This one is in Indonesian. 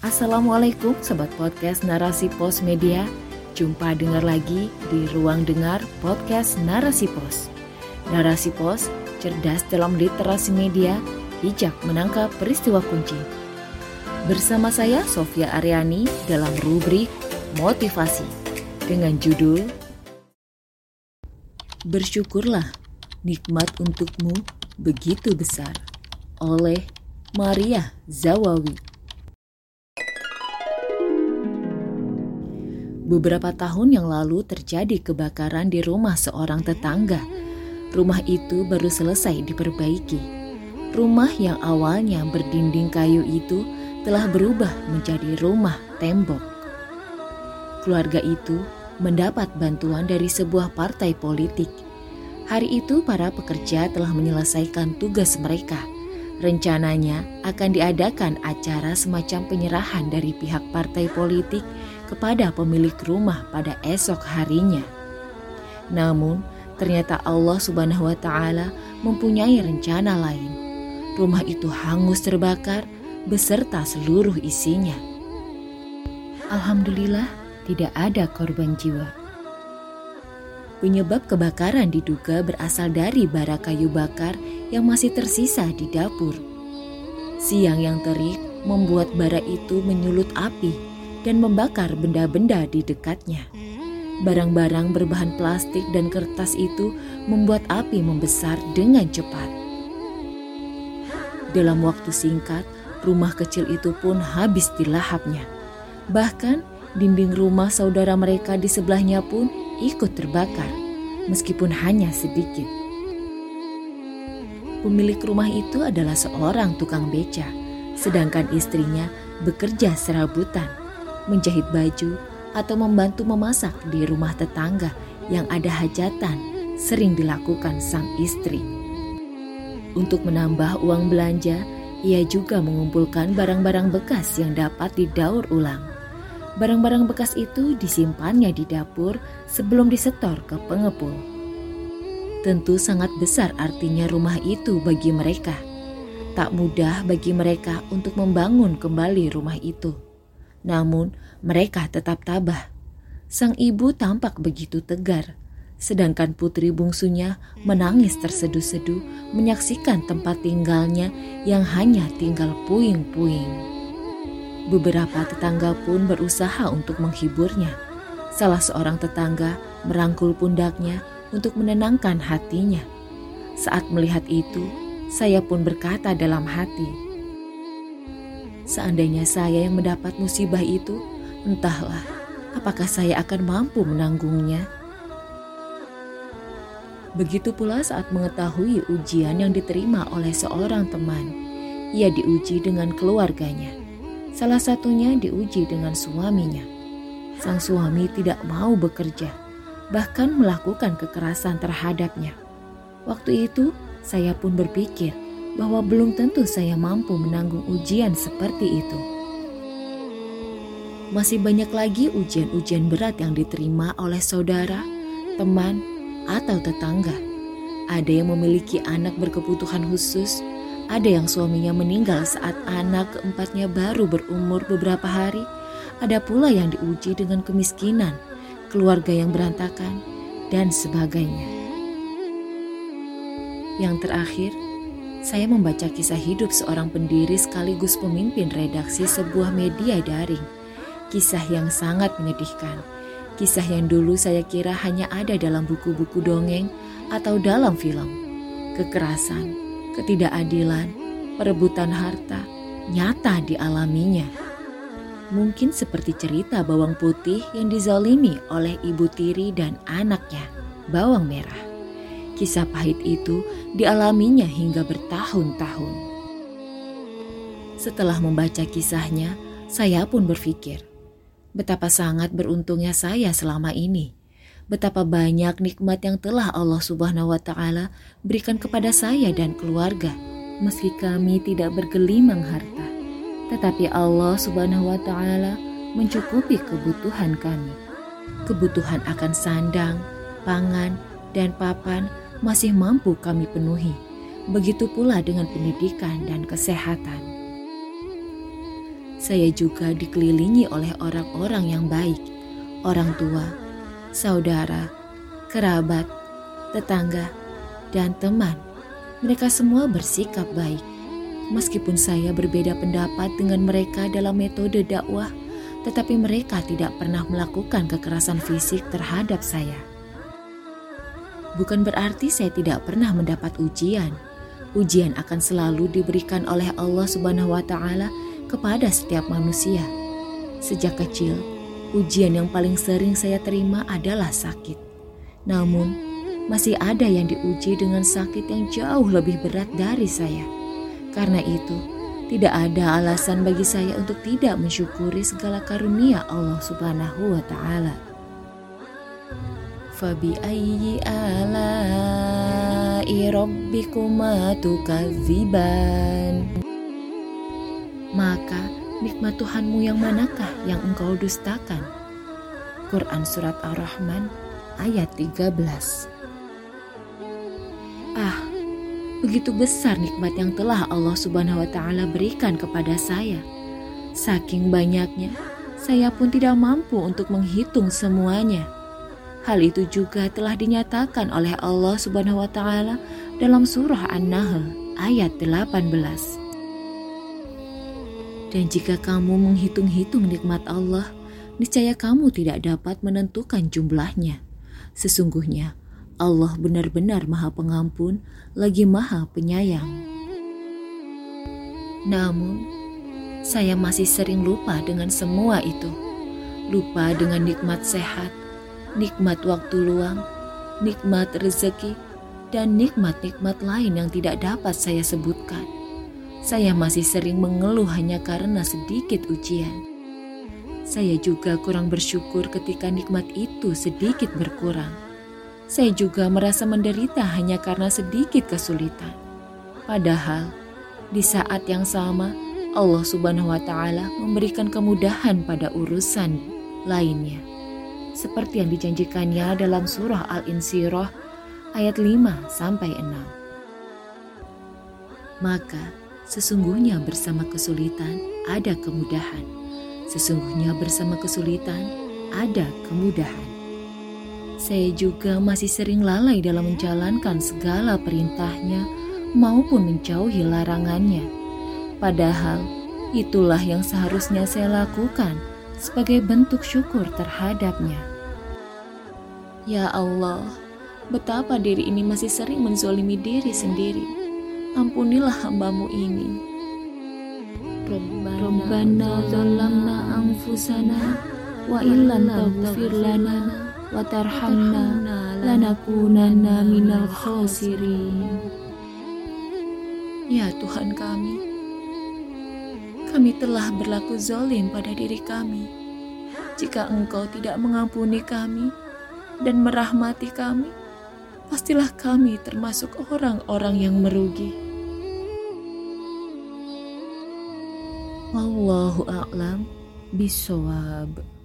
Assalamualaikum Sobat Podcast Narasi Pos Media. Jumpa dengar lagi di Ruang Dengar Podcast Narasi Pos. Narasi Pos, cerdas dalam literasi media, bijak menangkap peristiwa kunci. Bersama saya Sofia Aryani dalam rubrik Motivasi Dengan judul Bersyukurlah, nikmat untukmu begitu besar oleh Maria Zawawi Beberapa tahun yang lalu terjadi kebakaran di rumah seorang tetangga. Rumah itu baru selesai diperbaiki. Rumah yang awalnya berdinding kayu itu telah berubah menjadi rumah tembok. Keluarga itu mendapat bantuan dari sebuah partai politik. Hari itu para pekerja telah menyelesaikan tugas mereka. Rencananya akan diadakan acara semacam penyerahan dari pihak partai politik kepada pemilik rumah pada esok harinya. Namun, ternyata Allah Subhanahu wa taala mempunyai rencana lain. Rumah itu hangus terbakar beserta seluruh isinya. Alhamdulillah, tidak ada korban jiwa. Penyebab kebakaran diduga berasal dari bara kayu bakar yang masih tersisa di dapur. Siang yang terik membuat bara itu menyulut api dan membakar benda-benda di dekatnya. Barang-barang berbahan plastik dan kertas itu membuat api membesar dengan cepat. Dalam waktu singkat, rumah kecil itu pun habis dilahapnya. Bahkan dinding rumah saudara mereka di sebelahnya pun ikut terbakar, meskipun hanya sedikit. Pemilik rumah itu adalah seorang tukang beca, sedangkan istrinya bekerja serabutan menjahit baju, atau membantu memasak di rumah tetangga yang ada hajatan sering dilakukan sang istri. Untuk menambah uang belanja, ia juga mengumpulkan barang-barang bekas yang dapat didaur ulang. Barang-barang bekas itu disimpannya di dapur sebelum disetor ke pengepul. Tentu sangat besar artinya rumah itu bagi mereka. Tak mudah bagi mereka untuk membangun kembali rumah itu. Namun, mereka tetap tabah. Sang ibu tampak begitu tegar, sedangkan putri bungsunya menangis terseduh-seduh menyaksikan tempat tinggalnya yang hanya tinggal puing-puing. Beberapa tetangga pun berusaha untuk menghiburnya. Salah seorang tetangga merangkul pundaknya untuk menenangkan hatinya. Saat melihat itu, saya pun berkata dalam hati, Seandainya saya yang mendapat musibah itu, entahlah apakah saya akan mampu menanggungnya. Begitu pula saat mengetahui ujian yang diterima oleh seorang teman, ia diuji dengan keluarganya. Salah satunya diuji dengan suaminya. Sang suami tidak mau bekerja, bahkan melakukan kekerasan terhadapnya. Waktu itu, saya pun berpikir, bahwa belum tentu saya mampu menanggung ujian seperti itu. Masih banyak lagi ujian-ujian berat yang diterima oleh saudara, teman, atau tetangga. Ada yang memiliki anak berkebutuhan khusus, ada yang suaminya meninggal saat anak keempatnya baru berumur beberapa hari, ada pula yang diuji dengan kemiskinan, keluarga yang berantakan, dan sebagainya. Yang terakhir, saya membaca kisah hidup seorang pendiri sekaligus pemimpin redaksi sebuah media daring. Kisah yang sangat menyedihkan. Kisah yang dulu saya kira hanya ada dalam buku-buku dongeng atau dalam film. Kekerasan, ketidakadilan, perebutan harta, nyata dialaminya. Mungkin seperti cerita bawang putih yang dizalimi oleh ibu tiri dan anaknya, bawang merah. Kisah pahit itu dialaminya hingga bertahun-tahun. Setelah membaca kisahnya, saya pun berpikir, betapa sangat beruntungnya saya selama ini. Betapa banyak nikmat yang telah Allah Subhanahu wa taala berikan kepada saya dan keluarga. Meski kami tidak bergelimang harta, tetapi Allah Subhanahu wa taala mencukupi kebutuhan kami. Kebutuhan akan sandang, pangan, dan papan masih mampu kami penuhi. Begitu pula dengan pendidikan dan kesehatan. Saya juga dikelilingi oleh orang-orang yang baik, orang tua, saudara, kerabat, tetangga, dan teman. Mereka semua bersikap baik. Meskipun saya berbeda pendapat dengan mereka dalam metode dakwah, tetapi mereka tidak pernah melakukan kekerasan fisik terhadap saya. Bukan berarti saya tidak pernah mendapat ujian. Ujian akan selalu diberikan oleh Allah Subhanahu wa taala kepada setiap manusia. Sejak kecil, ujian yang paling sering saya terima adalah sakit. Namun, masih ada yang diuji dengan sakit yang jauh lebih berat dari saya. Karena itu, tidak ada alasan bagi saya untuk tidak mensyukuri segala karunia Allah Subhanahu wa taala. فبأي آلاء ربكما تكذبان Maka nikmat Tuhanmu yang manakah yang engkau dustakan? Quran Surat Ar-Rahman ayat 13 Ah, begitu besar nikmat yang telah Allah Subhanahu wa taala berikan kepada saya. Saking banyaknya, saya pun tidak mampu untuk menghitung semuanya. Hal itu juga telah dinyatakan oleh Allah Subhanahu wa taala dalam surah An-Nahl ayat 18. Dan jika kamu menghitung-hitung nikmat Allah, niscaya kamu tidak dapat menentukan jumlahnya. Sesungguhnya Allah benar-benar Maha Pengampun, lagi Maha Penyayang. Namun, saya masih sering lupa dengan semua itu. Lupa dengan nikmat sehat, nikmat waktu luang, nikmat rezeki, dan nikmat-nikmat lain yang tidak dapat saya sebutkan. Saya masih sering mengeluh hanya karena sedikit ujian. Saya juga kurang bersyukur ketika nikmat itu sedikit berkurang. Saya juga merasa menderita hanya karena sedikit kesulitan. Padahal di saat yang sama, Allah Subhanahu wa Ta'ala memberikan kemudahan pada urusan lainnya seperti yang dijanjikannya dalam surah Al-Insyirah ayat 5 sampai 6. Maka sesungguhnya bersama kesulitan ada kemudahan. Sesungguhnya bersama kesulitan ada kemudahan. Saya juga masih sering lalai dalam menjalankan segala perintahnya maupun menjauhi larangannya. Padahal itulah yang seharusnya saya lakukan sebagai bentuk syukur terhadapnya. Ya Allah, betapa diri ini masih sering menzolimi diri sendiri. Ampunilah hambamu ini. Rabbana zalamna anfusana wa illan taghfir lana wa tarhamna lanakunanna minal khasirin. Ya Tuhan kami, kami telah berlaku zolim pada diri kami. Jika Engkau tidak mengampuni kami dan merahmati kami, pastilah kami termasuk orang-orang yang merugi. Wallahu a'lam bisawab.